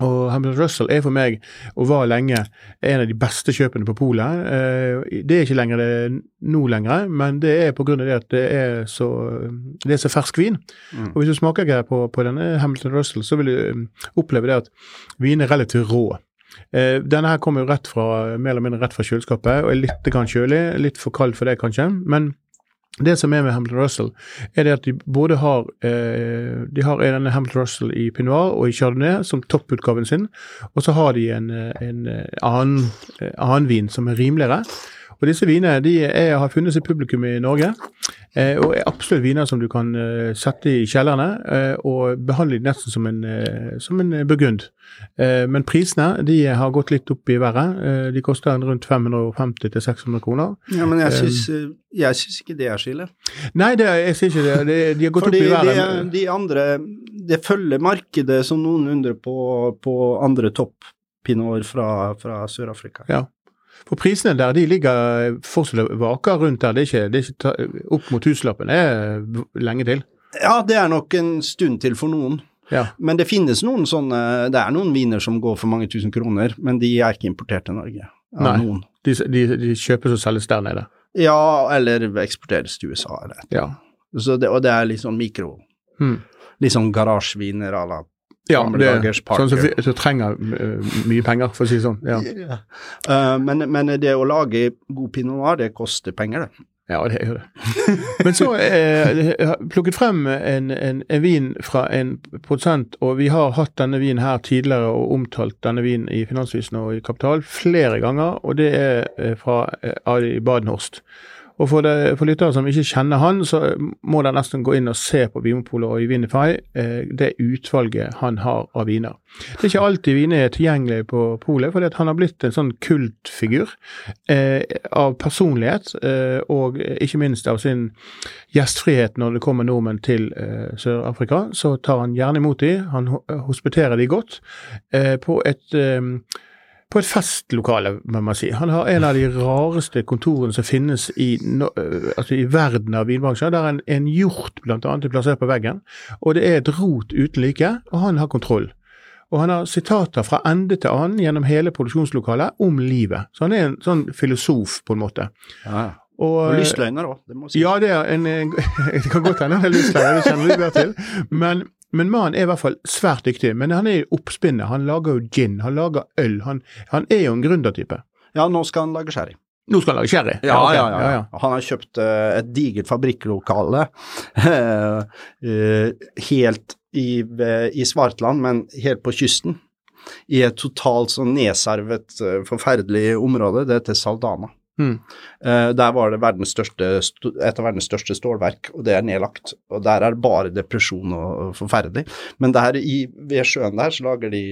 Og Hamilton Russell er for meg, og var lenge, en av de beste kjøpene på polet. Eh, det er ikke lenger det nå lenger, men det er av det at det er så, det er så fersk vin. Mm. Og hvis du smaker Geir, på, på denne Hamilton Russell, så vil du eh, oppleve det at vinen er relativt rå. Eh, denne her kommer jo rett fra, mer eller mindre rett fra kjøleskapet, og er litt kjølig. Litt for kald for det, kanskje. Men det som er med Hamilton Russell, er det at de både har eh, De har en Hamilton Russell i Pinot og i Chardonnay som topputgaven sin, og så har de en, eh, en eh, annen, eh, annen vin som er rimeligere. Og disse vinene de er, har funnet sitt publikum i Norge, eh, og er absolutt viner som du kan eh, sette i kjellerne eh, og behandle de nesten som en, eh, som en eh, burgund. Eh, men prisene de har gått litt opp i været. Eh, de koster rundt 550-600 kroner. Ja, men jeg syns, jeg syns ikke det er så ille. Nei, det, jeg syns ikke det. De, de har gått Fordi opp i været. Fordi de andre Det følger markedet som noen undrer på, på andre topp pinot fra, fra Sør-Afrika. Ja. For prisene der, de ligger fortsatt og vaker rundt der. Det er ikke, det er ikke opp mot tusenlappen. Det er lenge til. Ja, det er nok en stund til for noen. Ja. Men det finnes noen sånne Det er noen viner som går for mange tusen kroner, men de er ikke importert til Norge. Nei. De, de, de kjøpes og selges der nede. Ja, eller eksporteres til USA, eller Ja. Så det, Og det er litt sånn mikro Hmm. Litt sånn garasjeviner à la Ja, det, sånn som som trenger eh, mye penger, for å si det sånn. Ja, Eh, men, men det å lage god pinot noir, det koster penger, det. ja det gjør det. Men så eh, jeg har plukket frem en, en, en vin fra en produsent, og vi har hatt denne vinen her tidligere og omtalt denne vinen i Finansvisen og i Kapital flere ganger, og det er eh, fra eh, Adi Badenhorst. Og for, det, for lyttere som ikke kjenner han, så må dere nesten gå inn og se på Vinmopolet og i Vinify eh, det utvalget han har av viner. Det er ikke alltid viner er tilgjengelig på polet, fordi han har blitt en sånn kultfigur eh, av personlighet, eh, og ikke minst av sin gjestfrihet når det kommer nordmenn til eh, Sør-Afrika. Så tar han gjerne imot dem, han hospiterer dem godt eh, på et eh, på et festlokale, må man si. Han har en av de rareste kontorene som finnes i, no, altså i verden av vinbransjen. Der en, en hjort bl.a. er plassert på veggen, og det er et rot uten like, og han har kontroll. Og han har sitater fra ende til annen gjennom hele produksjonslokalet om livet. Så han er en sånn filosof, på en måte. Ja. Og, og lystløgner òg, det må si. Ja, det, er en, <laughs> det kan godt hende han er lystløgner, det kjenner vi bedre til. Men men mannen er i hvert fall svært dyktig. Men han er i oppspinnet. Han lager jo gin, han lager øl. Han, han er jo en gründertype. Ja, nå skal han lage sherry. Nå skal han lage sherry? Ja, okay. ja, ja, ja, Han har kjøpt uh, et digert fabrikklokale uh, <laughs> helt i, uh, i, Svartland, men helt på kysten. I et totalt sånn nedsarvet, forferdelig område. Det heter Saldana. Mm. Uh, der var det største, et av verdens største stålverk, og det er nedlagt. Og der er bare depresjon og forferdelig. Men der i, ved sjøen der så lager de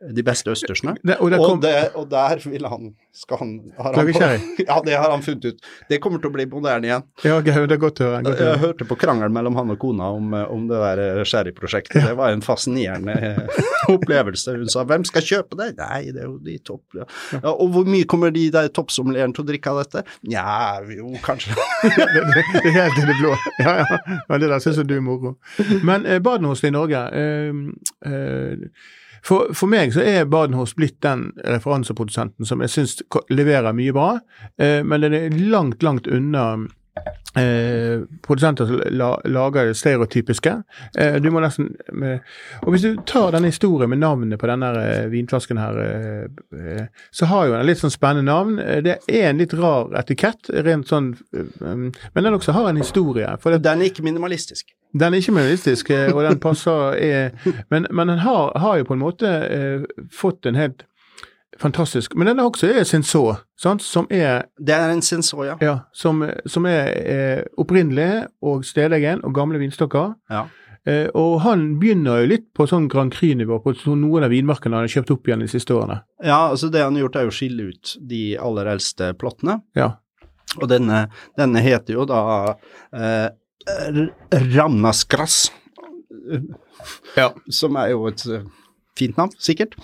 de beste østersene. Det, og, kom... og, det, og, der vil han skal han, har han <laughs> Ja, det har han funnet ut. Det kommer til å bli moderne igjen. Ja, det er godt å høre. Godt jeg hørte på krangelen mellom han og kona om, om det der eh, sherryprosjektet. Ja. Det var en fascinerende eh, <laughs> opplevelse. Hun sa 'hvem skal kjøpe det?' Nei, det er jo de topp... Ja. Ja, og hvor mye kommer de der toppsommelierene til å drikke av dette? Nja, jo, kanskje <laughs> det, det, det, er helt i det blå. Ja, ja. det der syns du er moro. Men eh, Badenhos i Norge eh, eh, for, for, meg så er Badenhorst blitt den referanseprodusenten som jeg syns leverer mye bra, eh, men den er langt, langt unna eh, produsenter som la, lager det stereotypiske. Eh, du må nesten eh, Og hvis du tar denne historien med navnet på denne eh, vinflasken her, eh, eh, så har jo den litt sånn spennende navn. Det er en litt rar etikett, rent sånn Men den også har en historie. Den er ikke minimalistisk. Den er ikke minimalistisk, eh, og den passer er, Men, men den har, har, jo på en måte eh, fått en helt fantastisk Men den er også er sensor, sant? som er Det er en sensor, ja. ja som, som er eh, opprinnelig og stedegen og gamle vinstokker. Ja. Eh, og han begynner jo litt på sånn Grand Cru-nivå på noen av vinmarkene han har kjøpt opp igjen de siste årene. Ja, altså det han har gjort er å skille ut de aller eldste plottene. Ja. Og denne, denne heter jo da eh, Ramnasgrass, ja. som er jo et eh, fint navn, sikkert.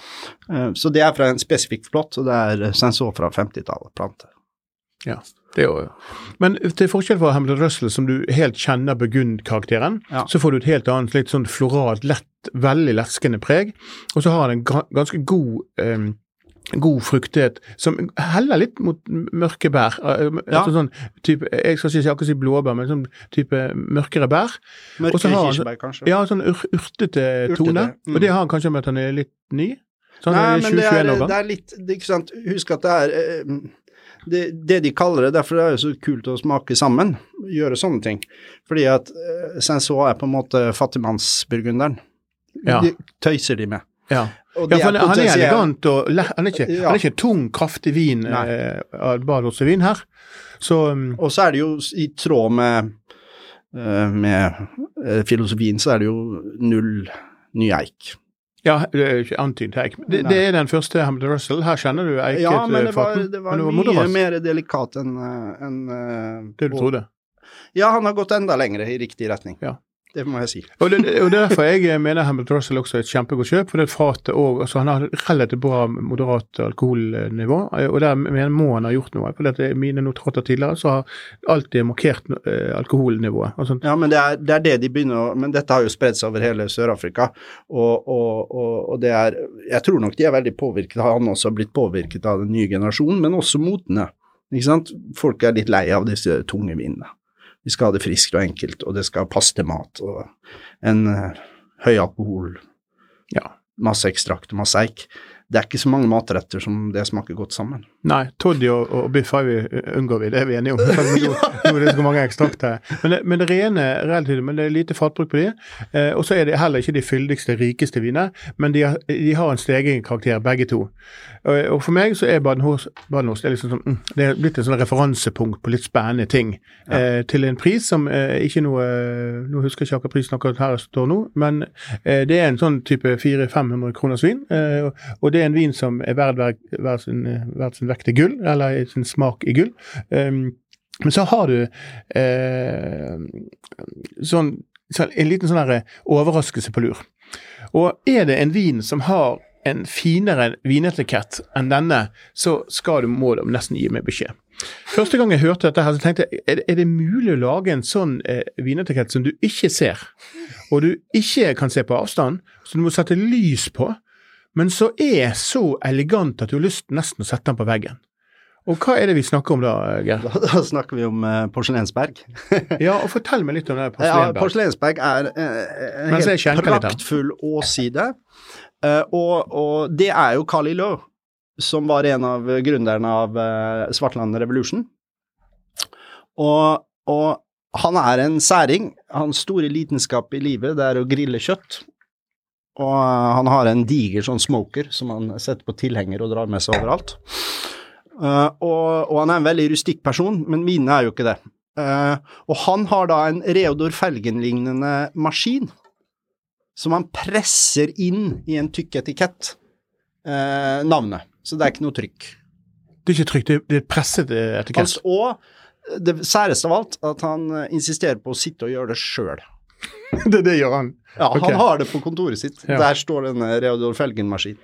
Eh, så det er fra en spesifikk plott, og det er sensor fra 50-tallet, plante. Ja, det jo Men til forskjell fra Hamlet Russell, som du helt kjenner Burgund-karakteren, ja. så får du et helt annet litt sånn floralt, lett, veldig leskende preg. Og så har han en ganske god um, god fruktighet som heller litt mot mørke bær. Eh, ja. Altså sånn type, jeg skal ikke akkurat si blåbær, men sånn type mørkere bær. Mørkere kirsebær, kanskje? Ja, sånn ur, urtete, urtete tone. Mm. Og det har han kanskje med at han er litt ny? Sånn, Nei, men det er, det er, litt Ikke sant, husk at det er eh, det, det, de kaller det, derfor er det så kult å smake sammen, gjøre sånne ting. Fordi at Sensor er på en måte fattigmannsburgunderen. Ja. De tøyser de med. Ja. Ja, for han er elegant og han er ikke, ja. han er ikke tung, kraftig vin eh, av vin her. Så, um, og så er det jo i tråd med, uh, med uh, filosofien, så er det jo null ny eik. Ja, det er ikke antydet eik. Det, det, er den første Hamilton Russell. Her kjenner du eiket Ja, men det var, det var, det var mye mer delikat enn en, Det du trodde? Ja, han har gått enda lenger i riktig retning. Ja. Det må jeg si. Og det, og er derfor jeg mener Hamilton Russell også er et kjempegodt kjøp. for det fatet også, altså Han har relativt bra moderat alkoholnivå, og der må han ha gjort noe. For det er mine notater tidligere så har alltid markert eh, alkoholnivået. Altså, ja, men det er, det er, det de begynner å Men dette har jo spredt seg over hele Sør-Afrika, og, og, og, det er Jeg tror nok de er veldig påvirket. Han også har blitt påvirket av den nye generasjonen, men også motene. Ikke sant? Folk er litt lei av disse tunge vinene. Vi skal ha det friskt og enkelt, og det skal passe til mat. Og en uh, høy alkohol, ja. masse ekstrakt, masse eik. Det er ikke så mange matretter som det smaker godt sammen. Nei, toddy og, og biff vi, unngår vi, det er vi enige om. Nå, er det så mange ekstrakter. Men, det, men det rene relativt, men det er lite fatbruk på de. Eh, og så er det heller ikke de fyldigste, rikeste viner, men de har, de har en stegen karakter, begge to. Og, og for meg så er Badenhos det er liksom mm, det er blitt en sånn referansepunkt på litt spennende ting. Ja. Eh, til en pris som eh, ikke noe Nå husker jeg ikke akkurat prisen akkurat her står nå, men eh, det er en sånn type 400-500 kroners vin. Eh, og det er en vin som er verd hver sin, sin, vekt i gull, eller sin smak i gull. Um, men så har du eh, sånn, så en liten sånn overraskelse på lur. Og er det en vin som har en finere vinetikett enn denne, så skal du, må du nesten gi meg beskjed. Første gang jeg hørte dette, her, så tenkte jeg er, er det mulig å lage en sånn eh, vinetikett som du ikke ser, og du ikke kan se på avstand, så du må sette lys på, men så er så elegant at du har lyst nesten å sette den på veggen. Og hva er det vi snakker om da, Geir? Da, <laughs> da, snakker vi om uh, porselensberg. <laughs> ja, og fortell meg litt om det. Porselensberg. Ja, porselensberg er uh, en helt praktfull åside. Uh, og, og, det er jo Carl Lille, som var en av gründerne av uh, Svartland Revolution. Og, og, han er en særing. Hans store lidenskap i livet det er å grille kjøtt. Og han har en diger sånn smoker som han setter på tilhenger og drar med seg overalt. Uh, og, og, han er en veldig rustikk person, men mine er jo ikke det. Uh, og han har da en Reodor Felgen-lignende maskin som han presser inn i en tykk etikett, uh, navnet. Så det er ikke noe trykk. Det er ikke trykk, det er presset etikett? og det særeste av alt, at han insisterer på å sitte og gjøre det sjøl. <laughs> det, det gjør han? Ja, okay. han har det på kontoret sitt. Ja. Der står denne Reodor Felgen-maskin.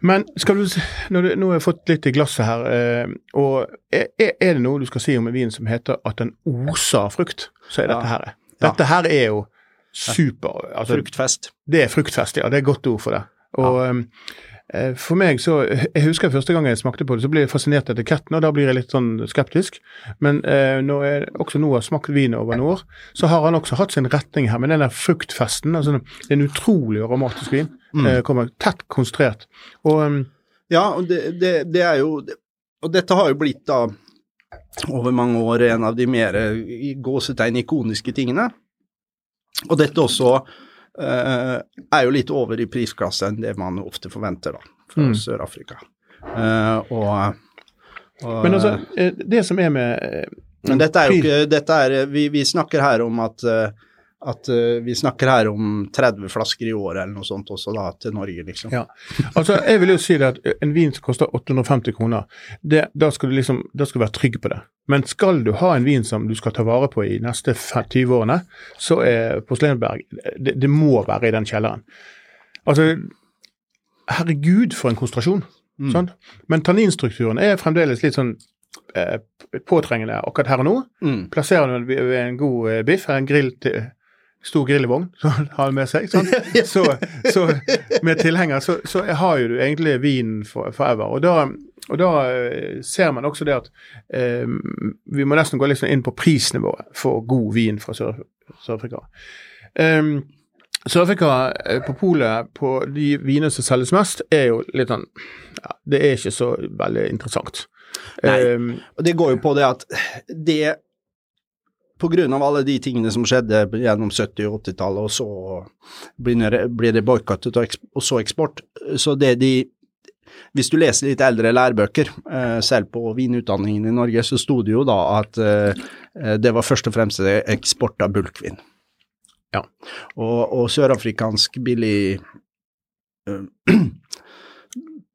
Men skal du, når du, nå har jeg fått litt i glasset her, eh, og er, er, det noe du skal si om en vin som heter at den oser frukt, så er dette ja. her. Dette her er jo super altså, Fruktfest. Det er fruktfest, ja. Det er et godt ord for det. Og ja. um, Eh, for meg så, Jeg husker første gang jeg smakte på det, så ble jeg fascinert av etiketten, og da blir jeg litt sånn skeptisk. Men eh, når jeg også nå har smakt vin over noen år, så har han også hatt sin retning her. Men den der fruktfesten, altså det er en utrolig aromatisk vin. Mm. Eh, kommer tett konsentrert. Og um, Ja, og det, det, det, er jo Og dette har jo blitt da over mange år en av de mer gåsetegn ikoniske tingene. Og dette også er jo litt over i prisklasse enn det man ofte forventer da, fra mm. Sør-Afrika. Uh, og, og, Men altså, eh, det som er med Men dette er jo ikke dette er, vi, vi snakker her om at at vi snakker her om 30 flasker i året eller noe sånt også da, til Norge, liksom. Ja, altså Jeg vil jo si det at en vin som koster 850 kroner, det, da, skal du liksom, da skal du være trygg på det. Men skal du ha en vin som du skal ta vare på i neste 20 årene, så er Porselenberg det, det må være i den kjelleren. Altså, herregud for en konsentrasjon. Mm. Sånn? Men tanninstrukturen er fremdeles litt sånn eh, påtrengende akkurat her og nå. Mm. Plasserer du den ved en god eh, biff, en grill til stor grillvogn som <laughs> han har med seg, <laughs> så, så, med tilhenger, så, så, har jo du egentlig vinen for, forever. Og da, og da eh, ser man også det at eh, vi må nesten gå litt sånn inn på prisnivået for god vin fra Sør-Afrika. Um, Sør-Afrika eh, på polet på de vinene som selges mest, er jo litt sånn ja, Det er ikke så veldig interessant. Nei, um, og det går jo på det at det av alle de tingene som skjedde gjennom 70- og 80-tallet, og så blir det boikottet og så eksport. Så det de Hvis du leser litt eldre lærebøker, eh, selv på vinutdanningen i Norge, så sto det jo da at eh, det var først og fremst eksport av bulkvin. Ja. Og, og sørafrikansk billig uh,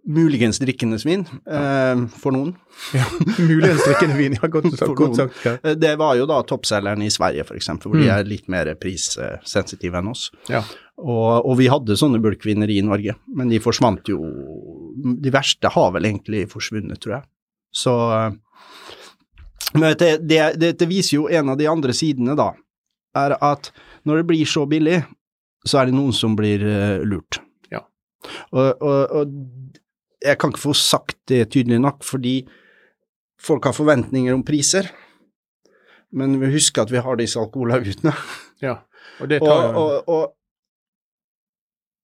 muligens drikkende svin eh, for noen. Ja, muligens drikkende vin, ja, godt, <laughs> sagt, godt sagt. Ja. Eh, det var jo da toppselgeren i Sverige, f.eks., hvor mm. de er litt mer prissensitive enn oss. Ja. Og, og, vi hadde sånne bulkviner i Norge, men de forsvant jo De verste har vel egentlig forsvunnet, tror jeg. Så Men det, det, det, viser jo en av de andre sidene, da, er at når det blir så billig, så er det noen som blir uh, lurt. Ja. Og, og, og jeg kan ikke få sagt det tydelig nok, fordi folk har forventninger om priser. Men vi husker at vi har disse alkoholavgiftene. Ja, og det tar og, og, og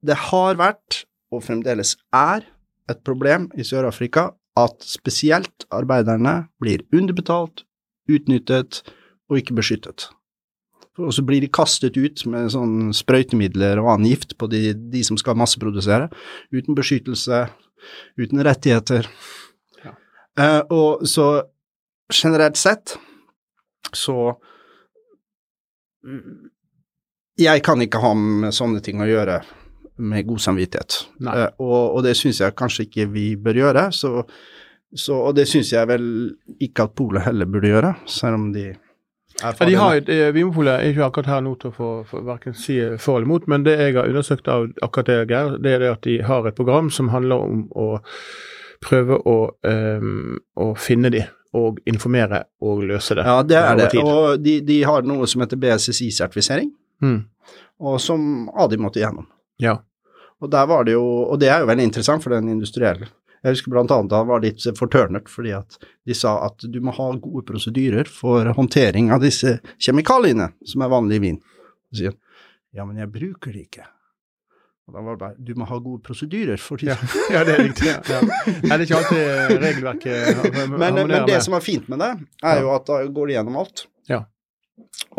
det har vært, og fremdeles er, et problem i Sør-Afrika at spesielt arbeiderne blir underbetalt, utnyttet og ikke beskyttet. Og så blir de kastet ut med sånn sprøytemidler og annen gift på de, de som skal masseprodusere, uten beskyttelse, uten rettigheter. Ja. Eh, og så generelt sett så Jeg kan ikke ha med sånne ting å gjøre med god samvittighet. Eh, og, og det syns jeg kanskje ikke vi bør gjøre. Så, så, og det syns jeg vel ikke at Polet heller burde gjøre, selv om de Ja, de har jo, Vinmonopolet er ikke akkurat her nå til å få, få hverken si for eller mot, men det jeg har undersøkt av akkurat det, Geir, det er det at de har et program som handler om å prøve å, um, å finne de, og informere og løse det. Ja, det er det. Og de, de har noe som heter BSSI-sertifisering, Mm. og som Adi måtte gjennom. Ja. Og der var det jo, og det er jo veldig interessant for den industrielle. Jeg husker annet han var litt fortørnet fordi at de sa at du må ha gode prosedyrer for håndtering av disse kjemikaliene som er vanlig i vin. Så sier han ja, men jeg bruker det ikke. Og da var det bare du må ha gode prosedyrer for det. Ja, ja, det er riktig. Ja. Det er ikke alltid regelverket <laughs> men, men det med. som er fint med det, er jo at da går det gjennom alt. Ja.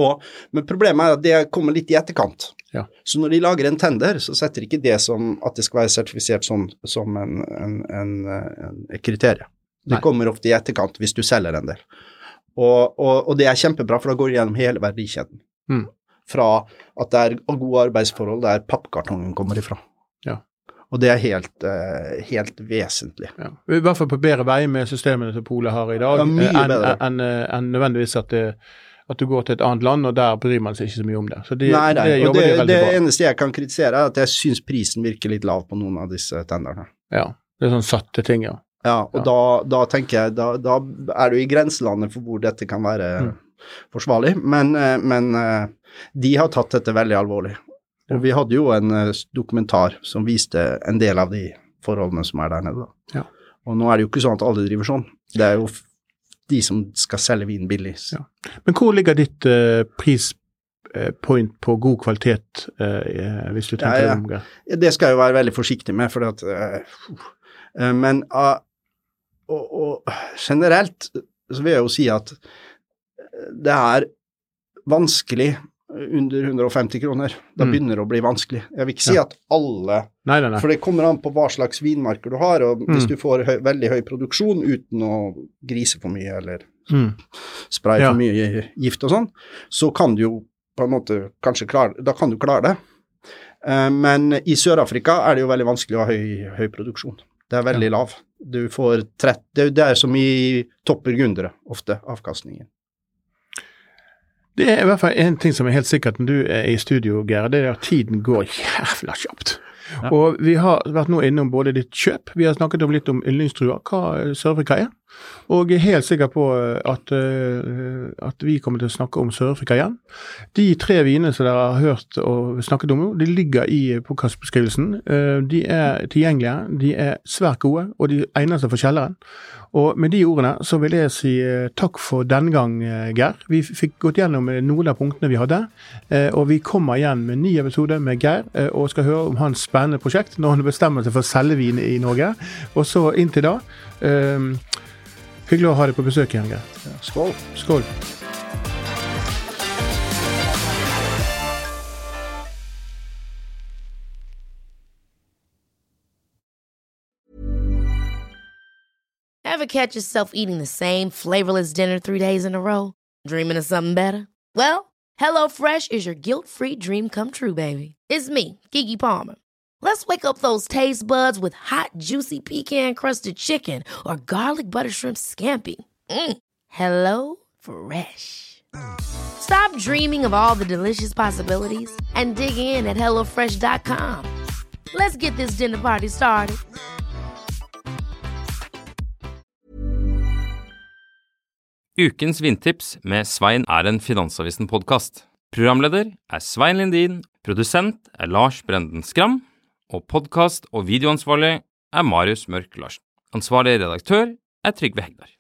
Og, men problemet er at det kommer litt i etterkant. Ja. Så når de lager en tender, så setter ikke det som at det skal være sertifisert som, som en, en, en, en, kriterium. Det Nei. kommer ofte i etterkant hvis du selger en del. Og, og, og det er kjempebra, for da går det gjennom hele verdikjeden. Mm. Fra at det er gode arbeidsforhold der pappkartongen kommer ifra. Ja. Og det er helt, eh, helt vesentlig. Ja. I hvert fall på bedre vei med systemene som Polet har i dag, eh, enn en, en, en nødvendigvis at, det, at du går til et annet land, og der bryr man seg ikke så mye om det. Så de, nei, nei. det og det, de det eneste jeg kan kritisere, er at jeg syns prisen virker litt lav på noen av disse tenderne. Ja, det er sånn satte ting, ja. Ja, og Ja. Da, da tenker jeg da, da er du i grenselandet for hvor dette kan være Mm. forsvarlig, men, eh, men eh, de har tatt dette veldig alvorlig. Ja. Og vi hadde jo en eh, dokumentar som viste en del av de forholdene som er der nede. da. Ja. Og nå er det jo ikke sånn at alle driver sånn. Det er jo de som skal selge vin billig. Ja. Men hvor ligger ditt uh, prispoint på god kvalitet, uh, hvis du tenker Ja, ja. det? Det skal jeg jo være veldig forsiktig med, for at uh, eh, Men og, og generelt så vil jeg jo si at eh, det er vanskelig under 150 kroner. Da Mm. begynner det å bli vanskelig. Jeg vil ikke si Ja. at alle Nei, nei, nei. For det kommer an på hva slags vinmarker du har, og hvis Mm. du får høy, veldig høy produksjon uten å grise for mye eller Mm. spraye Ja. for mye gift og sånn, så kan du jo på en måte kanskje klare Da kan du klare det. Eh, Men i Sør-Afrika er det jo veldig vanskelig å ha høy, høy produksjon. Det er veldig lav. Du får 30 Det det er som i topper ofte, avkastningen. Det er i hvert fall en ting som er helt sikkert når du er i studio, Geir, det er at tiden går jævla kjapt. Og vi har vært nå innom både ditt kjøp, vi har snakket om litt om yndlingstrua, hva Sør-Afrika er. Og jeg er helt sikker på eh, at, eh, at vi kommer til å snakke om Sør-Afrika igjen. De tre vinene som dere har hørt og snakket om de ligger i podkastbeskrivelsen. Eh, De er tilgjengelige, de er svært gode, og de egner seg for kjelleren. Og med de ordene så vil jeg si takk for denne gang, Geir. Vi fikk gått gjennom noen av punktene vi hadde, og vi kommer igjen med en ny episode med Geir og skal høre om hans spennende prosjekt når han bestemmer seg for å selge vin i Norge. Og så inntil da Hyggelig å ha deg på besøk igjen, Geir. Skål. Skål. Ever catch yourself eating the same flavorless dinner three days in a row? Dreaming of something better? Well, HelloFresh is your guilt free dream come true, baby. It's me, Gigi Palmer. Let's wake up those taste buds with hot, juicy pecan crusted chicken or garlic butter shrimp scampi. Mm. Hello Fresh. Stop dreaming of all the delicious possibilities and dig in at HelloFresh.com. Let's get this dinner party started. Ukens vindtips med Svein er en Finansavisen-podkast. Programleder er Svein Lindin, produsent er Lars Brenden Skram, og podkast- og videoansvarlig er Marius Mørk Larsen. Ansvarlig redaktør er Trygve Hegdar.